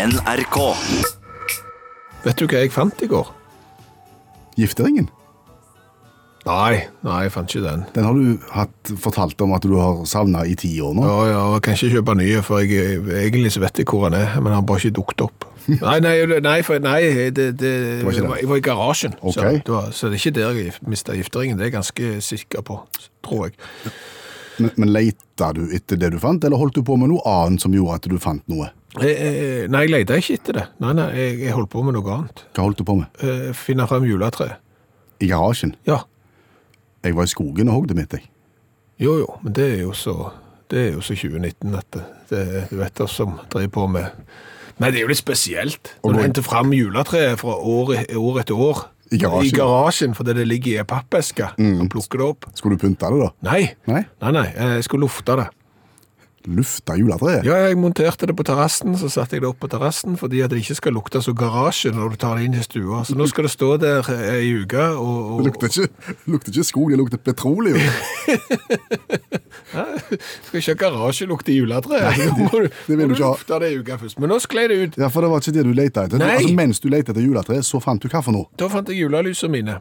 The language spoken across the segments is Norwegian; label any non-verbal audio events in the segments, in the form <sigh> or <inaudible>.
NRK. Vet du hva jeg fant i går? Gifteringen. Nei, nei, jeg fant ikke den. Den har du hatt fortalt om at du har savna i ti år nå. Ja, ja, jeg kan ikke kjøpe nye, for jeg, egentlig så vet jeg hvor den er, men han har bare ikke dukket opp. <laughs> Nei, nei, nei, for, nei det, det, var ikke jeg, det? var, jeg var i garasjen, okay. så, det var, så det er ikke der jeg mistet gifteringen, det er jeg ganske sikker på, tror jeg. Men, men leita du etter det du fant, eller holdt du på med noe annet som gjorde at du fant noe? Eh, eh, Nei, jeg leita ikke etter det. Nei, nei, jeg, jeg holdt på med noe annet. Hva holdt du på med? Eh, Finne frem juletre. I garasjen? Ja, Jeg var i skogen og hogde mitt, jeg. jo jo, men det er jo så, det er jo så 2019 at det, det du vet oss som driver på med Nei, det er jo litt spesielt. Og Når du gå- henter fram juletreet fra år, år etter år. I garasjen. I garasjen, fordi det ligger i ei pappeske. Og plukker det opp. Skulle du pynte det, da? Nei. Nei? Nei, nei, jeg skulle lufte det. Lufta juletreet? Ja, jeg monterte det på terrassen, så satte jeg det opp på terrassen, fordi at det ikke skal lukte så garasje når du tar det inn i stua. Så nå skal det stå der ei uke, og, Det lukter ikke, lukter ikke skog, det lukter petroleum. <laughs> skal ikke ha garasjelukt i juletreet. Nei, Så må du, det vil du ikke ha. det uke først. Men nå sklei det ut. Ja, for det var ikke det du lette etter. Nei. Altså, mens du lette etter juletreet, så fant du hva for noe? Da fant jeg julelysene mine.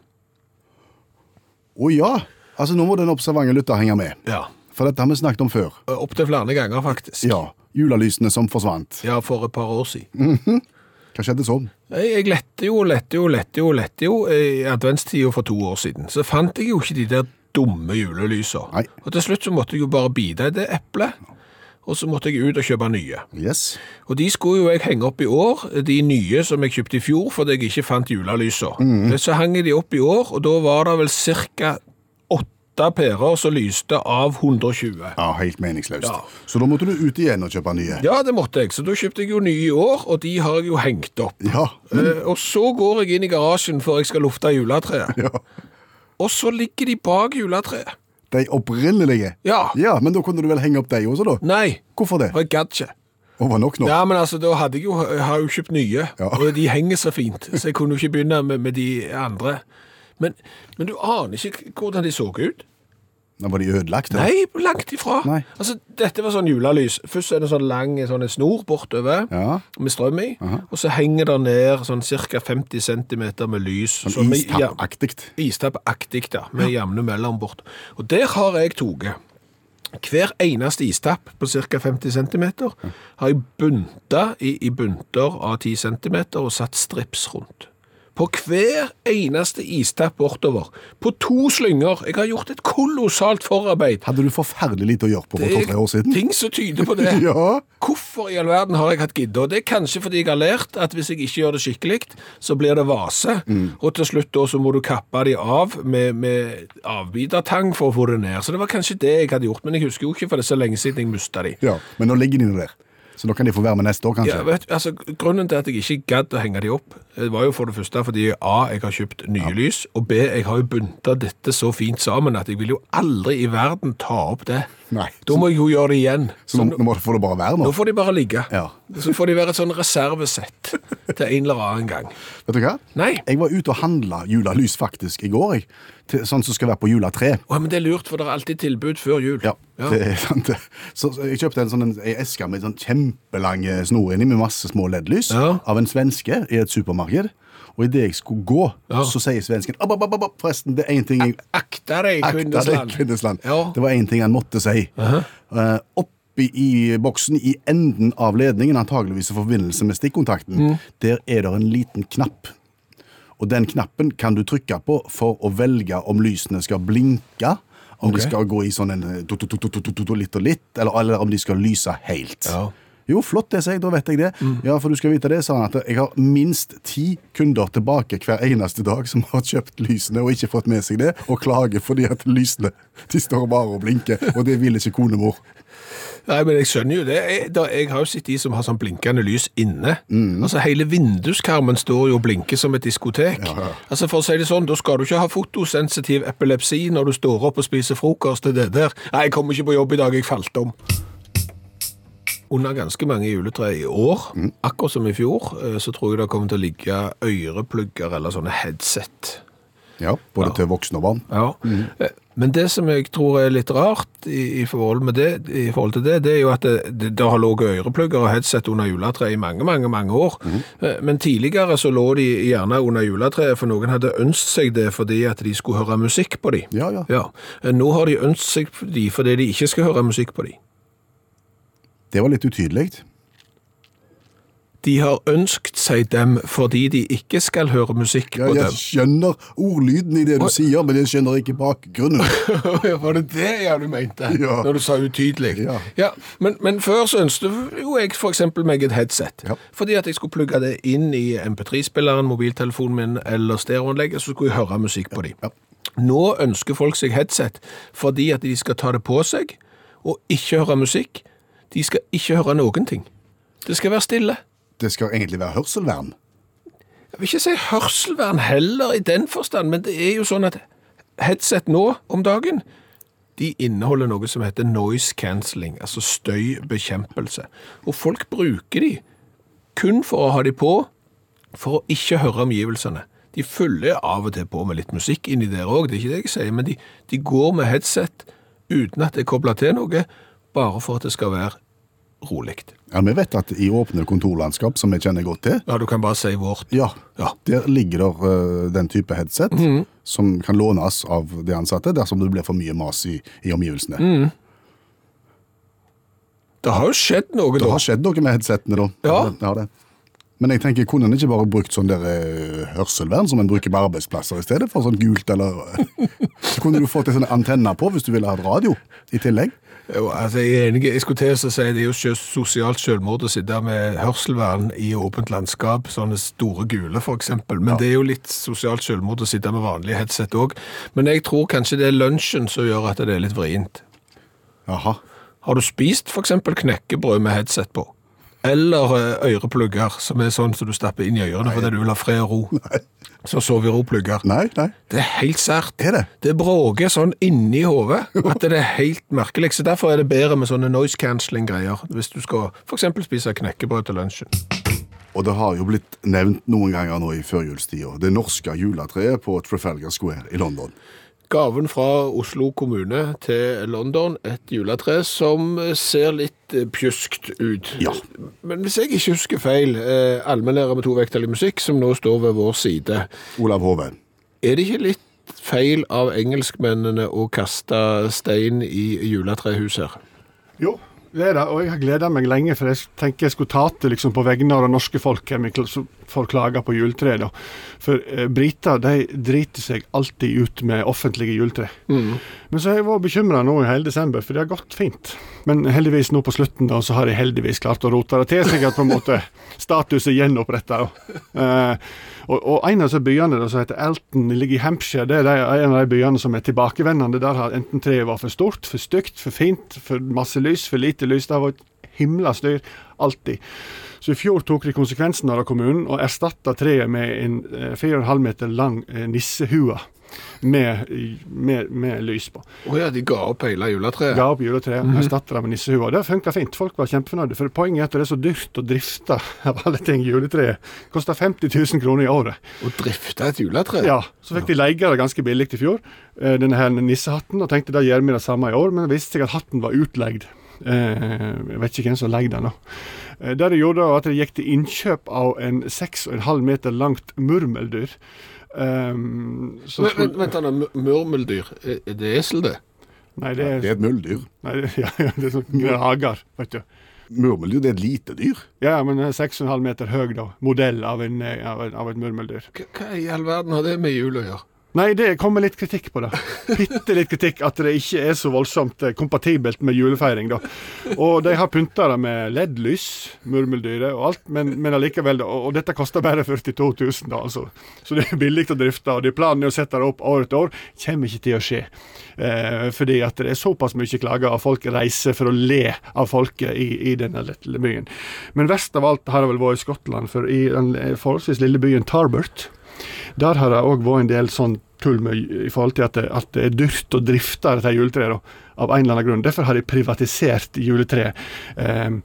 Å ja! Altså, nå må den observante lytter henge med. Ja. For dette har vi snakket om før. Opptil flere ganger, faktisk. Ja. Julelysene som forsvant. Ja, for et par år siden. Hva skjedde sånn? Jeg, lette jo, lette jo, lette jo, lette jo i adventstida for to år siden. Så fant jeg jo ikke de der dumme julelysene. Nei. Og til slutt så måtte jeg jo bare bite i det eplet. Og så måtte jeg ut og kjøpe nye. Yes. Og de skulle jo jeg henge opp i år, de nye som jeg kjøpte i fjor, fordi jeg ikke fant julelysa. Så hang jeg de opp i år, og da var det vel cirka åtte pærer som lyste av 120. Ja, helt meningsløst. Ja. Så da måtte du ut igjen og kjøpe nye. Ja, det måtte jeg. Så da kjøpte jeg jo nye i år, og de har jeg jo hengt opp. Ja, men, Eh, og så går jeg inn i garasjen før jeg skal lufte juletreet. ja. Og så ligger de bak juletreet. De opprinnelige. Ja. Ja, men da kunne du vel henge opp de også, da? Nei, Hvorfor det? for jeg gadd ikke. Var nok nå? Ja, men altså, da hadde jeg jo, jeg har jo kjøpt nye, Ja. og de henger så fint, så jeg kunne jo ikke begynne med, med de andre. Men, men du aner ikke hvordan de så ut. Da var de ødelagt? da? Nei, langt ifra. Nei. Altså, dette var sånn julelys. Først er det sånn lang sånn en snor bortover, Ja. med strøm i, og så henger det ned sånn ca. 50 cm med lys. Sånn ja, istappaktig. Istappaktig, ja. med jevne mellom bort. Og der har jeg tatt hver eneste istapp på ca. 50 cm har jeg bunta i, i bunter av 10 cm og satt strips rundt. På hver eneste istapp bortover. På to slynger. Jeg har gjort et kolossalt forarbeid. Hadde du forferdelig lite å gjøre på for Det to-tre år er ting som tyder på det. <laughs> Ja. Hvorfor i all verden har jeg hatt gidde? Og det er kanskje fordi jeg har lært at hvis jeg ikke gjør det skikkelig, så blir det vase. Mm. Og til slutt da så må du kappe de av med, med avbitertang for å få det ned. Så det var kanskje det jeg hadde gjort, men jeg husker jo ikke for det er så lenge siden jeg mista de. ja. Men nå ligger de der. Så da kan de få være med neste år, kanskje? Ja, vet, du, altså, grunnen til at jeg ikke gadd å henge de opp, det var jo for det første fordi A, jeg har kjøpt nye lys, og B, jeg har jo bunta dette så fint sammen at jeg vil jo aldri i verden ta opp det. Nei. Da må jeg jo gjøre det igjen. Så nå, nå må det- får det bare være nå? Nå får de bare ligge. Ja. Så får de være et sånn reservesett til en eller annen gang. Vet du hva? Nei. Jeg var ute og handla julelys faktisk i går, jeg. Til, sånn som skal være på juletre. Å, men det er lurt, for det er alltid tilbud før jul. Ja, det er sant. Så så jeg kjøpte en sånn en, en eske med sånn kjempelang snor inni med masse små LED-lys Ja. av en svenske i et supermarked. Og idet jeg skulle gå, Ja. så sier svensken ab, ab, ab, Forresten, det er én ting jeg Akta deg, Kvindesland. Ja. Det var én ting han måtte si. Eh, oppi i boksen, i enden av ledningen, antageligvis i forbindelse med stikkontakten, Mm. der er det en liten knapp. Og den knappen kan du trykke på for å velge om lysene skal blinke, om de skal gå i sånn en eh, to, to, to, litt og litt, eller, eller om de skal lyse helt. Ja. Jo, flott det, sier jeg. Da vet jeg det. Ja, for du skal vite det, sa han, at jeg har minst ti kunder tilbake hver eneste dag som har kjøpt lysene og ikke fått med seg det, og klager fordi at lysene de står bare og blinker, og det vil ikke konemor. Nei, men jeg skjønner jo det. Jeg, da, jeg har jo sett de som har sånn blinkende lys inne. Altså, hele vinduskarmen står jo og blinker som et diskotek. Ja. Altså, for å si det sånn, da skal du ikke ha fotosensitiv epilepsi når du står opp og spiser frokost til det der. Nei, jeg kommer ikke på jobb i dag, jeg falt om. Under ganske mange juletre i år, akkurat som i fjor, eh, så tror jeg det kommer til å ligge øreplugger eller sånne headset Ja, både til voksne og barn. Ja. Mm. Men det som jeg tror er litt rart i, i, forhold, med det, i forhold til det, det er jo at det, det, har ligget øreplugger og headset under juletreet i mange, mange mange år. Mm. Men tidligere så lå de gjerne under juletreet, for noen hadde ønsket seg det fordi at de skulle høre musikk på de. Ja, ja. Ja. Eh, Nå har de ønsket seg de fordi de ikke skal høre musikk på de. Det var litt utydelig. De har ønsket seg dem fordi de ikke skal høre musikk Ja, på jeg dem. skjønner ordlyden i det du sier, men jeg skjønner ikke bakgrunnen. <laughs> Var det det ja, du mente? Ja. Når du sa utydelig? Ja. men, men før så ønsket jo jeg eksempel meg et headset. Ja. Fordi at jeg skulle plugge det inn i MP3-spilleren, mobiltelefonen min eller stereoanlegget, så skulle jeg høre musikk på dem. Ja. Nå ønsker folk seg headset fordi at de skal ta det på seg og ikke høre musikk. De skal ikke høre noen ting. Det skal være stille. Det skal egentlig være hørselvern. Jeg vil ikke si hørselvern heller i den forstand, men det er jo sånn at headset nå om dagen, de inneholder noe som heter noise cancelling, altså støybekjempelse. Og folk bruker de kun for å ha de på, for å ikke høre omgivelsene. De følger av og til på med litt musikk inni der òg, det er ikke det jeg sier, men de, de går med headset uten at det er kobla til noe, bare for at det skal være rolig. Ja, Vi vet at i åpne kontorlandskap, som vi kjenner godt til, Ja, du kan bare si vårt. ja, Ja. der ligger der uh, den type headset som kan lånes av de ansatte dersom det blir for mye mas i, i omgivelsene. Det har jo skjedd noe Det da. har skjedd noe med headsetene, da. Ja. ja det. Men jeg tenker, kunne en ikke bare brukt sånn der eh, hørselvern som en bruker på arbeidsplasser i stedet for sånn gult, eller Så <laughs> kunne du fått en sånn antenne på hvis du ville hatt radio i tillegg. Jo, altså jeg er enig. Jeg skulle til å si det er jo sosialt selvmord å sitte med hørselvern i åpent landskap, sånne store gule eksempel. Men det er jo litt sosialt selvmord å sitte med vanlig headset òg. Men jeg tror kanskje det er lunsjen som gjør at det er litt vrient. Aha. Har du spist eksempel knekkebrød med headset på? Eller eh, øreplugger, som er sånn som du stapper inn i ørene fordi du vil ha fred og ro. <laughs> Så sover ro-plugger. Nei, nei. Det er helt sært. Er det? Det bråker sånn inni hodet at det er helt merkelig. Så derfor er det bedre med sånne noise cancelling-greier hvis du skal eksempel spise knekkebrød til lunsjen. Og det har jo blitt nevnt noen ganger nå i førjulstida. Det norske juletreet på Trafalgar Square i London. Gaven fra Oslo kommune til London, et juletre som ser litt eh, pjuskt ut. Ja. Men hvis jeg ikke husker feil, eh, allmennlærer med to vekttall i musikk, som nå står ved vår side, Olav Hove. er det ikke litt feil av engelskmennene å kaste stein i juletrehuset her? Jo, det er det, og jeg har gleda meg lenge, for jeg tenker jeg skulle ta til liksom, på vegne av det norske folk som får klage på juletre. da. For eh, briter de driter seg alltid ut med offentlige juletre. Men så har jeg vært bekymra nå i hele desember, for det har gått fint. Men heldigvis nå på slutten da, så har jeg heldigvis klart å rote det til seg at på en måte status er gjenoppretta. Eh, og, og en av disse byene da, som heter Elton, ligger i Hampshire, det er en av de byene som er tilbakevendende. Der har enten treet vært for stort, for stygt, for fint, for masse lys, for lite lys. Det har vært himla styr. Alltid. Så i fjor tok de konsekvensen av det, kommunen, og erstatta treet med en eh, 4,5 meter lang eh, nissehue med, med, med lys på. Å ja, de ga opp hele juletreet. Ga opp juletreet, mm erstatta det med nissehue. Det funka fint. Folk var kjempefornøyde. For poenget er at det er så dyrt å drifte <laughs> av alle ting juletreet. Kosta 50 000 kroner i året. Å drifte et juletre? Ja, Så fikk de leie det ganske billig i fjor, eh, denne her nissehatten, og tenkte da gjør vi det samme i år, men det viste seg at hatten var utleid. Eh, jeg vet ikke hvem som leide den. nå. Eh, Det de gjorde, var at de gikk til innkjøp av en 6,5 meter langt murmeldyr. Um, Men, skulle- vent, vent, da, murmeldyr, er er det esel det? Nei, det Det er, er et muldyr. nei, det, <laughs> ja, ja, det er sånn grager, vet du. Murmeldyr det er et lite dyr. Ja, men er 6,5 meter høy, da. Modell av, en, eh, av, en, av et murmeldyr. Hva i all verden har det med jul å gjøre? Nei, det kommer litt kritikk på det. Bitte litt kritikk at det ikke er så voldsomt eh, kompatibelt med julefeiring, da. Og de har pynta det med LED-lys, murmeldyret og alt, men, men allikevel. Og, og dette koster bare 42 000, da, altså. Så det er billig å drifte, og det planene planen å sette det opp år etter år. Kommer ikke til å skje. Eh, fordi at det er såpass mye klager av folk reiser for å le av folket i, i denne lille byen. Men verst av alt har det vel vært i Skottland, for i den eh, forholdsvis lille byen Tarbert der har det òg vært en del sånn tull med, i forhold til at det, at det er dyrt å drifte dette juletreet, av en eller annen grunn. Derfor har de privatisert juletreet. Eh,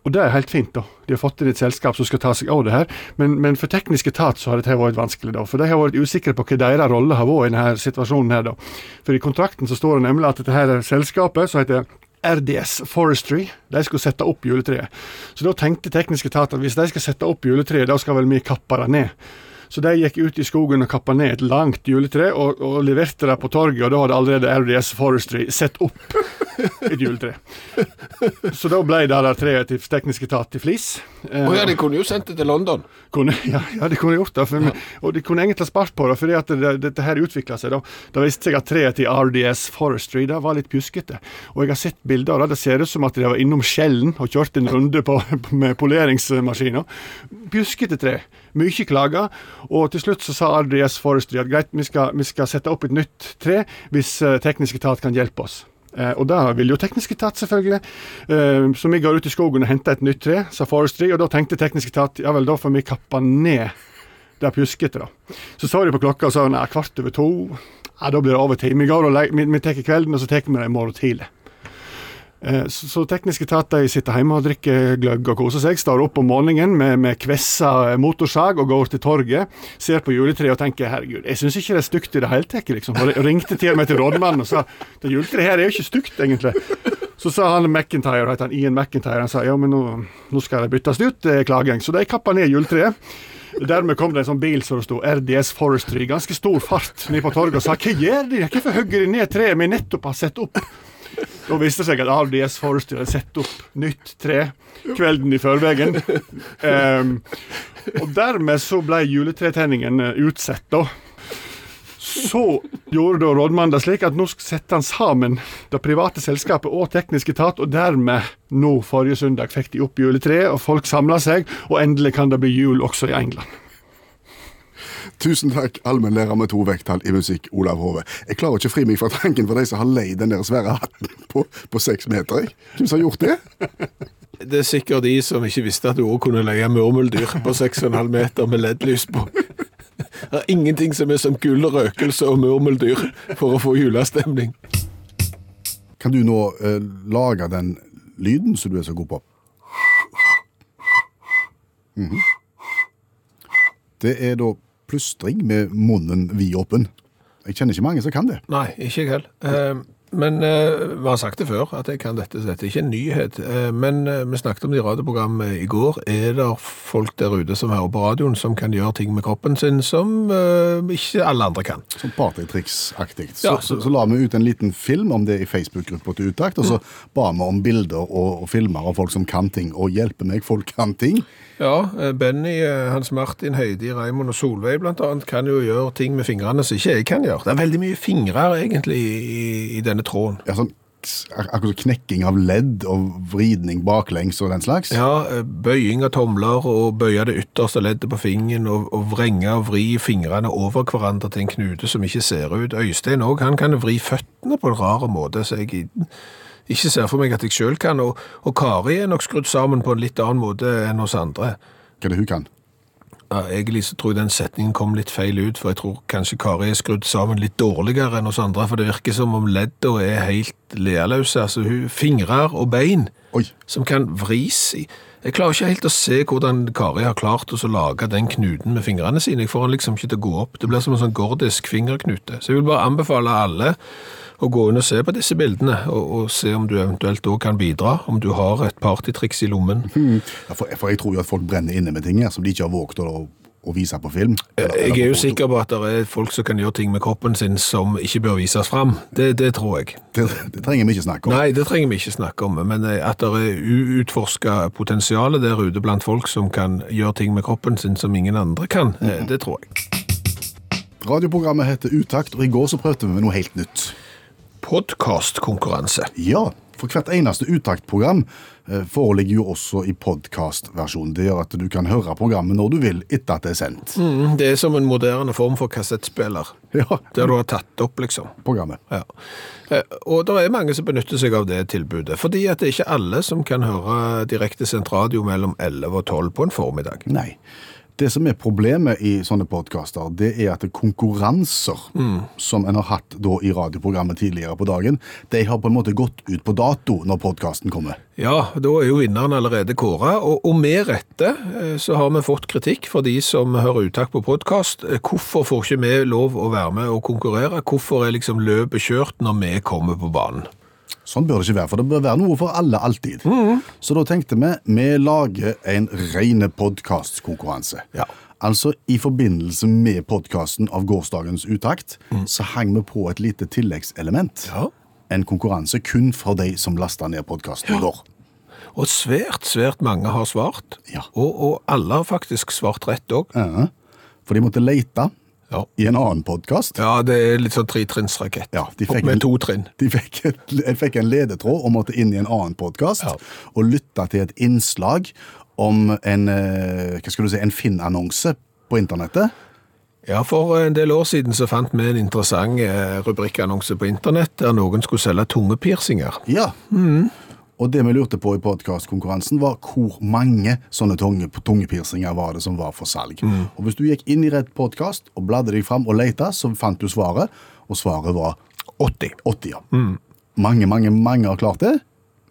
Og det er helt fint, da. De har fått inn et selskap som skal ta seg av det her. Men, men for teknisk etat så har dette vært vanskelig, da. For de har vært usikre på hva deres rolle har vært i denne situasjonen her, da. For i kontrakten så står det nemlig at dette her selskapet, som heter RDS Forestry, de skulle sette opp juletreet. Så da tenkte teknisk etat at hvis de skal sette opp juletreet, da skal vel vi kappe det ned. Så de gikk ut i skogen og kappa ned et langt juletre og, og leverte det på torget, og da hadde allerede RDS Forestry sett opp <laughs> et juletre. Så da ble det der treet til teknisk etat til flis. Å ja, de kunne jo sendt det til London. Kunne, <laughs> ja, ja, de kunne gjort det. For, og de kunne egentlig spart på det, fordi at det, dette her utvikla seg. da. Det viste seg at treet til RDS Forestry det var litt pjuskete. Og jeg har sett bilder av det. Det ser ut som at de var innom Skjellen og kjørte en runde på, <laughs> med poleringsmaskiner. Pjuskete tre. Mye klager. Og til slutt så sa RDS Forestry at greit, vi skal, vi skal sette opp et nytt tre hvis uh, teknisk etat kan hjelpe oss. Eh, og da vil jo teknisk etat, selvfølgelig. Eh, så vi går ut i skogen og henter et nytt tre, sa Forestry, og da tenkte teknisk etat ja vel, da får vi kappe ned det pjuskete, da. Så så de på klokka og sa nei, kvart over to. Ja, da blir det over tid. Vi går og vi, vi tar kvelden, og så tar vi det i morgen tidlig. Eh, så, så teknisk de sitter hjemme og drikker gløgg og koser seg. Står opp om morgenen med, med kvessa motorsag og går til torget. Ser på juletreet og tenker herregud, jeg syns ikke det er stygt i det hele tatt. Liksom. Og ringte til med til rådmannen og sa det juletreet her er jo ikke stygt, egentlig. Så sa han McIntyre, heter han Ian McIntyre, han sa ja, men nå, nå skal det byttes ut, det er klaging. Så de kappa ned juletreet. Dermed kom det en sånn bil som det sto RDS Forestry, ganske stor fart, ned på torget og sa hva gjør de, hvorfor hogger de ned treet vi nettopp har satt opp? Da viste det seg at RDS Forestry hadde satt opp nytt tre kvelden i forveien. Um, og dermed så ble juletretenningen utsatt, da. Så gjorde da rådmannen det slik at nå setter han sammen det private selskapet og teknisk etat, og dermed nå forrige søndag fikk de opp juletreet, og folk samla seg, og endelig kan det bli jul også i England. Tusen takk, allmennlærer med to vekttall i musikk, Olav Hove. Jeg klarer ikke å fri meg fra tanken for de som har leid den der svære hatten på, på seks meter. Hvem som har gjort det? Det er sikkert de som ikke visste at du òg kunne leie murmeldyr på 6,5 meter med LED-lys på. Det er ingenting som er som gull, røkelse og murmeldyr for å få julestemning. Kan du nå eh, lage den lyden som du er så god på? Mm -hmm. Det er da plystring med munnen vidåpen. Jeg kjenner ikke mange som kan det. Nei, ikke jeg heller. Eh, men uh, vi har sagt det før, at jeg kan dette. Så dette er ikke en nyhet. Uh, men uh, vi snakket om det i radioprogrammet i går. Er det folk der ute som hører på radioen, som kan gjøre ting med kroppen sin som ikke alle andre kan? Som partytriksaktig. Så, ja, så, så, så, la vi ut en liten film om det i Facebook-gruppa til Utakt, og så mm. ba vi om bilder og, og filmer av folk som kan ting. Og hjelpe meg, folk kan ting. Ja, eh, Benny, eh, Hans Martin, Heidi, Raymond og Solveig annet kan jo gjøre ting med fingrene som ikke jeg kan gjøre. Det er veldig mye fingre egentlig i, i denne tråden. Ja, sånn akkurat knekking av ledd og vridning baklengs og den slags? Ja, eh, bøying av tomler og bøye det ytterste leddet på fingeren og, og vrenge og vri fingrene over hverandre til en knute som ikke ser ut. Øystein òg, han kan vri føttene på en rar måte. så jeg ikke ser for meg at jeg sjøl kan. Og, og, Kari er nok skrudd sammen på en litt annen måte enn oss andre. Hva er det hun kan? Ja, egentlig så tror jeg den setningen kom litt feil ut, for jeg tror kanskje Kari er skrudd sammen litt dårligere enn oss andre, for det virker som om leddene er helt lealøse. Altså hun fingrer og bein Oi. som kan vris i. Jeg klarer ikke helt å se hvordan Kari har klart å lage den knuten med fingrene sine. Jeg får den liksom ikke til å gå opp. Det blir som en sånn gordisk fingerknute. Så jeg vil bare anbefale alle å gå inn og se på disse bildene, og, og se om du eventuelt òg kan bidra, om du har et partytriks i lommen. Mm. Ja, for, for, jeg tror jo at folk brenner inne med ting her som de ikke har våget å å vise på film? Eller, jeg er jo sikker på at det er folk som kan gjøre ting med kroppen sin som ikke bør vises fram. Det, det tror jeg. Det, det, trenger vi ikke snakke om. Nei, det trenger vi ikke snakke om. Men eh, at det er uutforska potensial der ute blant folk som kan gjøre ting med kroppen sin som ingen andre kan, mm -hmm. det tror jeg. Radioprogrammet heter Utakt, og i går så prøvde vi med noe helt nytt podkastkonkurranse. Ja, for hvert eneste uttaktprogram eh, foreligger jo også i podkastversjon. Det gjør at du kan høre programmet når du vil etter at det er sendt. Mm, det er som en moderne form for kassettspiller. <laughs> Ja. Der du har tatt opp, liksom. Programmet. Ja. Eh, og det er mange som benytter seg av det tilbudet. Fordi at det er ikke alle som kan høre direktesendt radio mellom 11 og 12 på en formiddag. Nei. Det som er problemet i sånne podkaster, det er at konkurranser som en har hatt i radioprogrammet tidligere på dagen, de har på en måte gått ut på dato når podkasten kommer. Ja, da er jo vinneren allerede kåra, og, og med rette eh, så har vi fått kritikk fra de som hører uttak på podkast. Hvorfor får ikke vi lov å være med og konkurrere? Hvorfor er liksom løpet kjørt når vi kommer på banen? Sånn bør det ikke være, for det bør være noe for alle alltid. Så da tenkte vi vi lager en rene podkastkonkurranse. Ja. Altså, I forbindelse med podkasten av gårsdagens Utakt, så hang vi på et lite tilleggselement. Ja. En konkurranse kun for de som lasta ned podkasten i går. Og svært, svært mange har svart. Ja. Og, og alle har faktisk svart rett òg. Ja. For de måtte lete Ja. i en annen podkast. ja, det er litt sånn tretrinnsrakett. Ja, Med to trinn. De fikk, de fikk en ledetråd og måtte inn i en annen podkast Ja. og lytte til et innslag om en, eh, hva skal du si, en Finn-annonse på internettet. Ja, for en del år siden så fant vi en interessant eh, rubrikkannonse på internett der noen skulle selge tungepiercinger. Ja. Og det vi lurte på i podkastkonkurransen, var hvor mange sånne tunge, tungepiercinger var det som var for salg. Og Hvis du gikk inn i rett podkast og bladde deg fram og leita, så fant du svaret, og svaret var 80. 80. ja. Mange, mange, mange har klart det.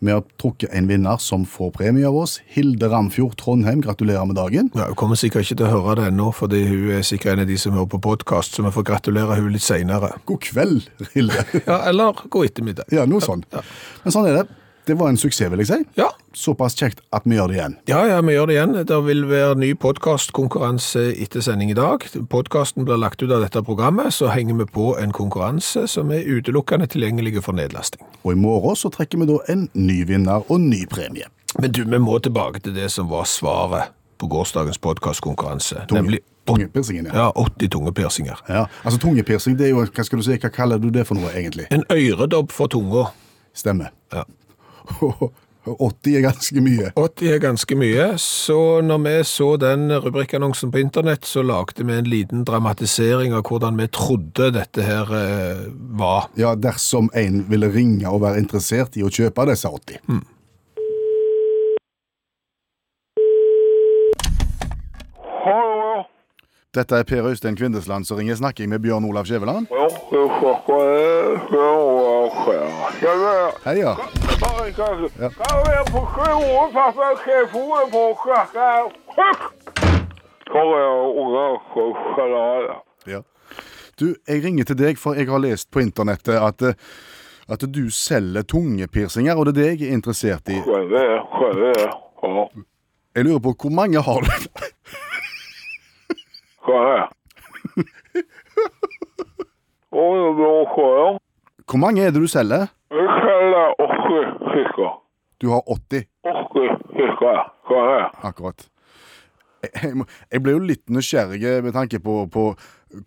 Vi har trukket en vinner som får premie av oss. Hilde Ramfjord Trondheim, gratulerer med dagen. Ja, Hun kommer sikkert ikke til å høre det ennå, fordi hun er sikkert en av de som hører på podkast, så vi får gratulere hun litt seinere. God kveld, Hilde. <laughs> Ja, eller god ettermiddag. Ja, noe sånn. Men sånn er det. Det var en suksess, vil jeg si. Ja. Såpass kjekt at vi gjør det igjen. Ja, ja, vi gjør det igjen. Det vil være ny podkastkonkurranse etter sending i dag. Podkasten blir lagt ut av dette programmet, så henger vi på en konkurranse som er utelukkende tilgjengelig for nedlasting. Og i morgen så trekker vi da en ny vinner og ny premie. Men du, vi må tilbake til det som var svaret på gårsdagens podkastkonkurranse. Nemlig Tungepiercingen, ja. ja, 80 tungepiercinger. ja. Altså tungepiercing, det er jo, hva skal du si, hva kaller du det for noe egentlig? En øredobb for tunga. Stemmer. Ja. 80 er ganske mye. 80 er ganske mye, så når vi så den rubrikkannonsen på internett, så lagde vi en liten dramatisering av hvordan vi trodde dette her eh, var. Ja, dersom en ville ringe og være interessert i å kjøpe disse 80. Hallo. Dette er Per Øystein Kvindesland som ringer. Snakker jeg med Bjørn Olav Skjæveland? Hei, ja. Ja. Du, jeg ringer til deg, for jeg har lest på internettet at, eh, at du selger tungepiercinger, og det er det jeg er interessert i. Jeg lurer på hvor mange har du? Skjønner. Og det blir. Hvor mange er det du selger? Jeg selger 80 fisker. Du har 80, 80 stykker. Skjønner. akkurat. Jeg, må- jeg ble jo litt nysgjerrig med tanke på, på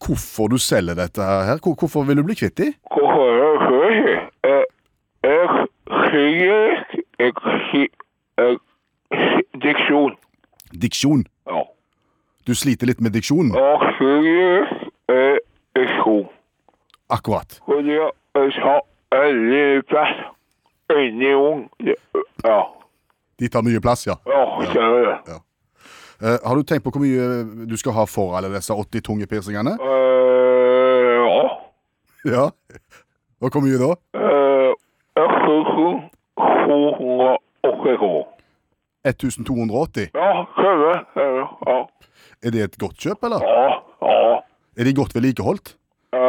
hvorfor du selger dette her. Hvor, hvorfor vil du bli kvitt dem? Hvorfor er det? Jeg, jeg sier ikke Jeg sier jeg, Diksjon. Diksjon. Du sliter litt med diksjonen? Akkurat. Fordi jeg tar veldig plass inni ung. Ja. De tar mye plass, ja. Ja, stemmer det. Ja. Uh, har du tenkt på hvor mye du skal ha for alle disse 80 tunge piercingene? Uh, ja. <laughs> Ja. Og hvor mye da? Uh, jeg syns 280 kroner. 1280? Ja, du. Ja. Er det et godt kjøp, eller? Ja. Ja. Er de godt vedlikeholdt? Uh,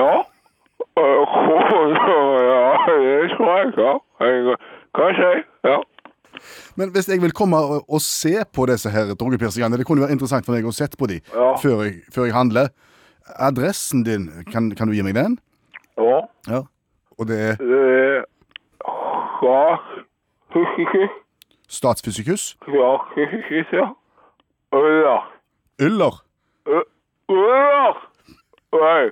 ja. Eh, ja, <laughs> det tror jeg, ja. Jeg kan si, ja. Men hvis jeg vil komme og, se på disse her drogepiercingene, det kunne være interessant for meg å sette på de Ja. før, jeg, før jeg handler. Adressen din, kan, kan du gi meg den? Ja, Ja. Og det er er Rak Huskekis. Statsfysikus? Ja. Øller. Nei.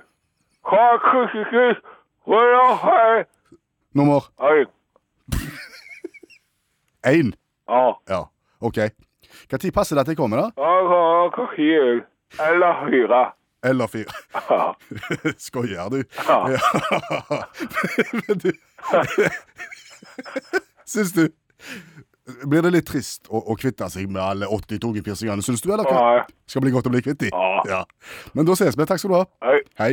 Rak Huskekis. Øller, hei. Nummer én? <laughs> Ja. Ja. OK. Når passer det at jeg kommer, da? Eller fire. Eller fire? Ja. <laughs> Skoier du? Ja. <laughs> Men du Syns du Blir det litt trist å, å kvitte seg med alle 80 togepiercingene, syns du, eller hva? Nei. Skal bli godt å bli kvitt de? Ja. Men da ses vi. Takk skal du ha. Hei. Hei.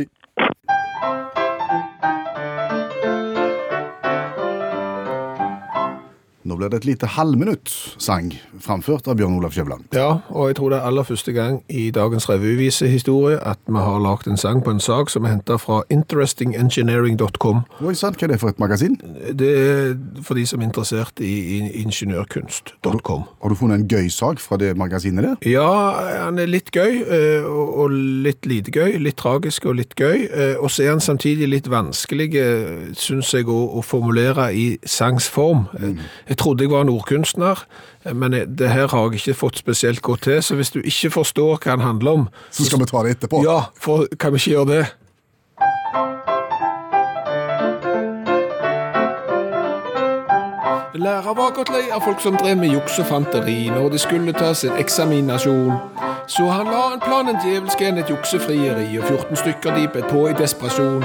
Nå blir det et lite halvminutt sang, framført av Bjørn Olav Skjævland. Ja, og jeg tror det er aller første gang i dagens revyvisehistorie at vi har lagd en sang på en sak som er henta fra interestingengineering.com. Oi sann, hva er det for et magasin? Det er for de som er interessert i, ingeniørkunst.com. Har du funnet en gøy sak fra det magasinet der? Ja, han er litt gøy, eh, og litt lite gøy. Litt tragisk og litt gøy. eh, Og så er han samtidig litt vanskelig, syns jeg, å, å formulere i sangsform. Eh, Jeg trodde jeg var en ordkunstner, eh, men det her har jeg ikke fått spesielt godt til. Så hvis du ikke forstår hva den handler om, Så skal vi ta det etterpå. ja, for, kan vi ikke gjøre det? Lærer var godt lei av folk som drev med juks og fanteri når de skulle ta sin eksaminasjon. Så han la en plan, en djevelsk en, et juksefrieri, og 14 stykker de bet på i desperasjon.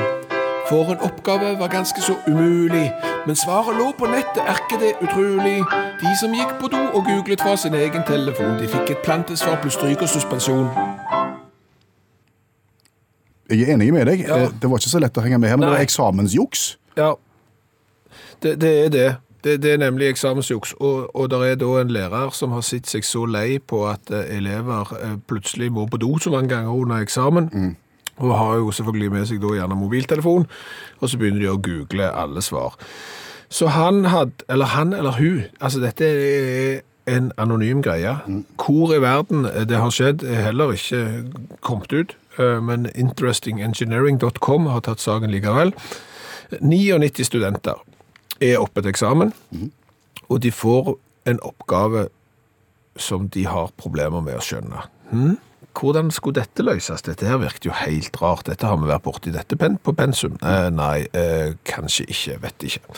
For en oppgave var ganske så umulig, men svaret lå på nettet, er ikke det utrolig? De som gikk på do og googlet fra sin egen telefon, de fikk et plantesvar pluss stryk og suspensjon. Jeg er enig med deg. Ja. Eh, Det var ikke så lett å henge med her, men det Nei. var eksamensjuks. Ja, det, det er det. det. Det er nemlig eksamensjuks, og, og det er da en lærer som har sett seg så lei på at eh, elever eh, plutselig må på do så mange ganger under eksamen, og har jo selvfølgelig med seg da gjerne mobiltelefon, og så begynner de å google alle svar. Så han hadde, eller han eller hun, altså dette er en anonym greie. Hvor i verden det har skjedd er heller ikke kommet ut, eh, men interestingengineering.com har tatt saken likevel. 99 studenter er oppe til eksamen, og de får en oppgave som de har problemer med å skjønne. Hm? Hvordan skulle dette løses? Dette her virket jo helt rart. Dette har vi vært borti dette pen på pensum. Eh, nei, eh, kanskje ikke, vet ikke.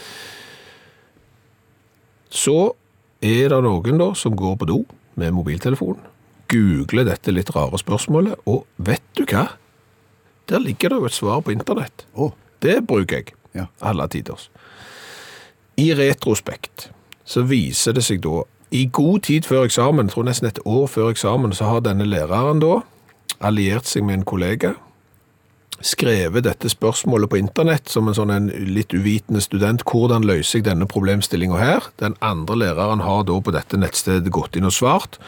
Så er det noen da som går på do med mobiltelefonen, googler dette litt rare spørsmålet, og vet du hva? Der ligger det jo et svar på internett. Oh. Det bruker jeg. Ja. Alle tiders. I retrospekt så viser det seg da, i god tid før eksamen, jeg tror nesten et år før eksamen, så har denne læreren da alliert seg med en kollega, skrevet dette spørsmålet på internett som en sånn en litt uvitende student, hvordan løser jeg denne problemstillingen her? Den andre læreren har da på dette nettstedet gått inn og svart,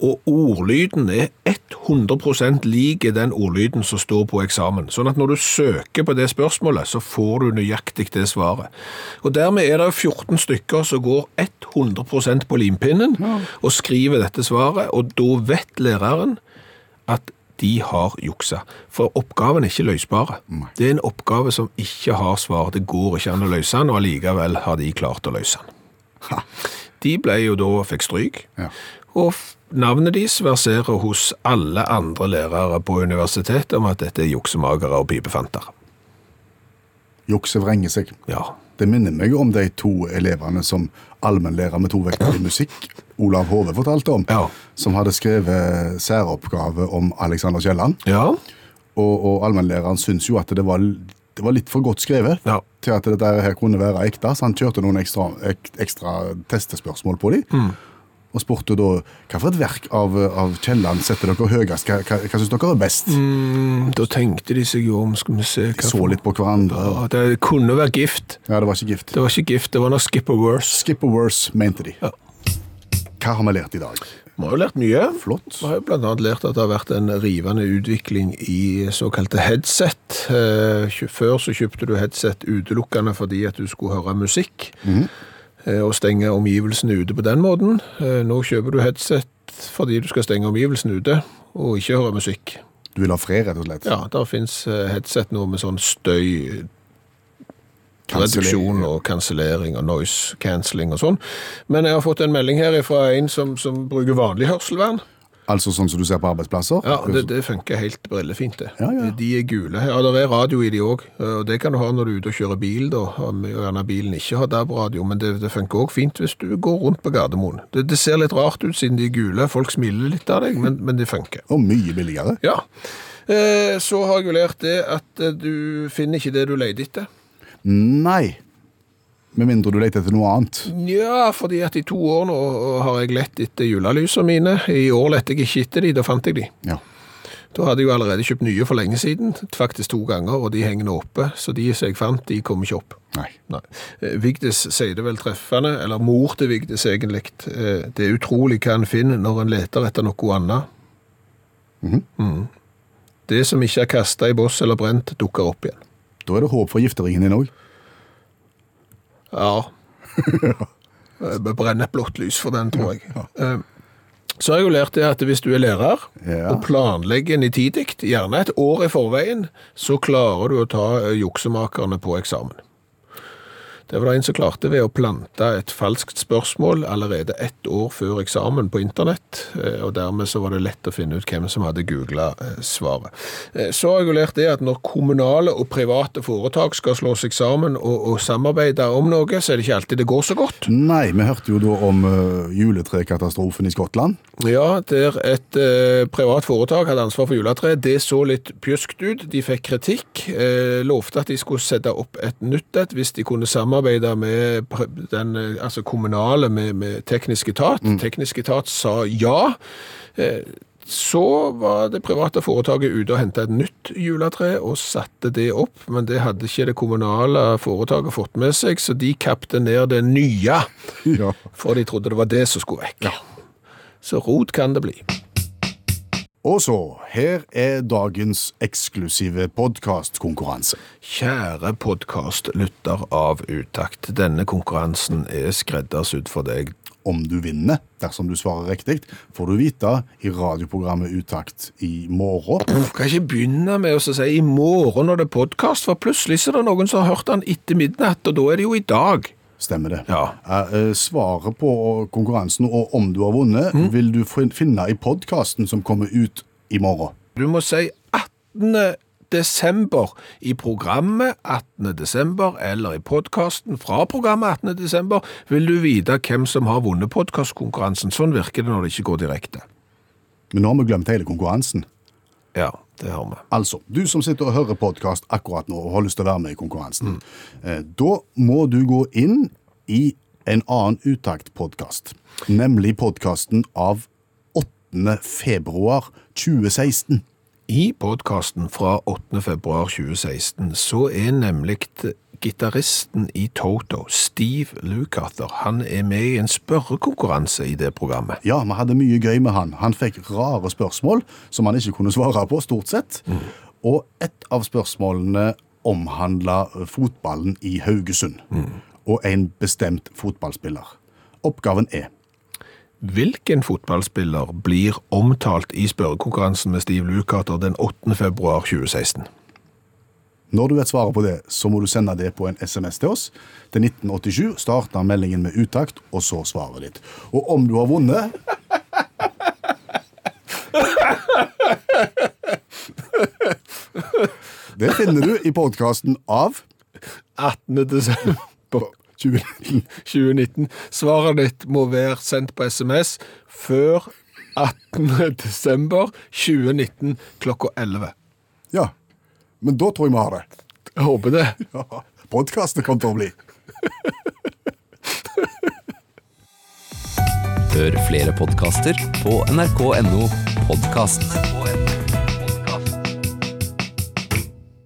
og ordlyden er 100% lik den ordlyden som står på eksamen. Sånn at når du søker på det spørsmålet, så får du nøyaktig det svaret. Og dermed er det 14 stykker som går 100% på limpinnen og skriver dette svaret, og da vet læreren at de har juksa. For oppgaven er ikke løsbare. Det er en oppgave som ikke har svar. Det går ikke an å løse den, og allikevel har de klart å løse den. De ble jo da fikk stryk, Ja. og navnet deres verserer hos alle andre lærere på universitetet om at dette er juksemagere og pipefanter. Jukset vrenger seg. Ja. Det minner meg om de to elevene som allmennlærer med to vekter i musikk, Olav Hove, fortalte om, Ja. som hadde skrevet særoppgave om Alexander Kielland. Ja. Og, og allmennlæreren syntes jo at det var, det var litt for godt skrevet Ja. til at dette her kunne være ekte, så han kjørte noen ekstra, ek, ekstra testespørsmål på dem. Mm. Og spurte da hva for et verk av, av Kielland setter dere høyest, hva, hva, hva syns dere er best? Mm, da tenkte de seg jo om, skal vi se hva Så litt på hverandre. Ja, Det kunne være gift. Ja, det var ikke gift. Det var ikke gift, det var noe skipper worse. Skipper worse, mente de. Ja. Hva har vi lært i dag? Vi har jo lært mye. Flott. Vi har jo annet lært at det har vært en rivende utvikling i såkalte headset. Eh, Før så kjøpte du headset utelukkende fordi at du skulle høre musikk, eh, og stenge omgivelsene ute på den måten. Eh, Nå kjøper du headset fordi du skal stenge omgivelsene ute, og ikke høre musikk. Du vil ha fred, rett og slett? Ja, der finnes eh, headset nå med sånn støy, reduksjon og kansellering og noise cancelling og sånn. Men jeg har fått en melding her fra en som, som bruker vanlig hørselvern. Altså sånn som du ser på arbeidsplasser? Ja, det, det funker helt brillefint det. Ja, ja. De er gule. Ja, det er radio i de òg. Og det kan du ha når du er ute og kjører bil, da. Gjerne bilen ikke har DAB-radio, men det, det funker òg fint hvis du går rundt på Gardermoen. Det, det ser litt rart ut siden de er gule. Folk smiler litt av deg, men, men det funker. Og mye billigere. Ja. Eh, så har jeg jo lært det at eh, du finner ikke det du leter etter. Nei. Med mindre du leter etter noe annet. Ja, fordi at i to år nå har jeg lett etter julelysene mine. I år lette jeg ikke etter de, da fant jeg de. Ja. Da hadde jeg jo allerede kjøpt nye for lenge siden, faktisk to ganger, og de henger nå oppe. Så de som jeg fant, de kom ikke opp. Nei. Nei. Eh, Vigdis sier det vel treffende, eller mor til Vigdis egentlig. eh, Det er utrolig hva en finner når en leter etter noe annet. Mm. Det som ikke er kasta i boss eller brent, dukker opp igjen. Da er det håp for gifteringen din òg. Ja. <laughs> Vi brenner et blått lys for den, tror jeg. Eh, Så har jeg jo lært det at hvis du er lærer Ja. og planlegger nitidig, gjerne et år i forveien, så klarer du å ta eh, juksemakerne på eksamen. Det var det en som klarte ved å plante et falskt spørsmål allerede ett år før eksamen på internett, eh, og dermed så var det lett å finne ut hvem som hadde googla svaret. Eh, Så lært det at når kommunale og private foretak skal slå seg sammen og, og samarbeide om noe, så er det ikke alltid det går så godt. Nei, vi hørte jo da om juletrekatastrofen i Skottland. Ja, der et eh, privat foretak hadde ansvar for juletre. Det så litt pjuskt ut. De fikk kritikk. Eh, lovte at de skulle sette opp et nytt et hvis de kunne samarbeide med den altså kommunale med, med teknisk etat. Teknisk etat sa ja. Eh, så var det private foretaket ute og henta et nytt juletre og satte det opp, men det hadde ikke det kommunale foretaket fått med seg, så de kappte ned det nye, Ja. for de trodde det var det som skulle vekk. Så rot kan det bli. Og så, her er dagens eksklusive podkastkonkurranse. Kjære podkastlytter av Utakt. Denne konkurransen er skreddersydd for deg. Om du vinner, dersom du svarer riktig, får du vite i radioprogrammet Utakt i morgen. Du kan ikke begynne med å si i morgen når det er podkast, for plutselig så er det noen som har hørt den etter midnatt, og da er det jo i dag. Stemmer det. Ja. Eh, eh, Svaret på konkurransen og om du har vunnet, vil du finne i podkasten som kommer ut i morgen. Du må si 18. desember i programmet 18. desember, eller i podkasten fra programmet 18. desember, vil du vite hvem som har vunnet podkastkonkurransen. Sånn virker det når det ikke går direkte. Men nå har vi glemt hele konkurransen. Ja, det har vi. Altså, du som sitter og hører podkast akkurat nå og har lyst til å være med i konkurransen, eh, da må du gå inn i en annen Utakt-podkast, nemlig podkasten av 8. februar 2016. I podkasten fra 8. februar 2016 så er nemlig gitaristen i Toto, Steve Lukather, han er med i en spørrekonkurranse i det programmet. Ja, vi hadde mye gøy med han. Han fikk rare spørsmål som han ikke kunne svare på, stort sett. Og et av spørsmålene omhandla fotballen i Haugesund. Og en bestemt fotballspiller. Oppgaven er Hvilken fotballspiller blir omtalt i spørrekonkurransen med Steve Lukather den 8. februar 2016? Når du vet svaret på det, så må du sende det på en SMS til oss. Til 1987 starter meldingen med uttakt, og så svaret ditt. Og om du har vunnet <laughs> Det finner du i podkasten av 18. desember 2019. 2019. Svaret ditt må være sendt på SMS før 18. desember 2019 klokka 11. Ja. Men da tror jeg vi har det. Jeg håper det. <laughs> Ja. Podkasten kommer til å bli. Hør flere podkaster på nrk.no podkast.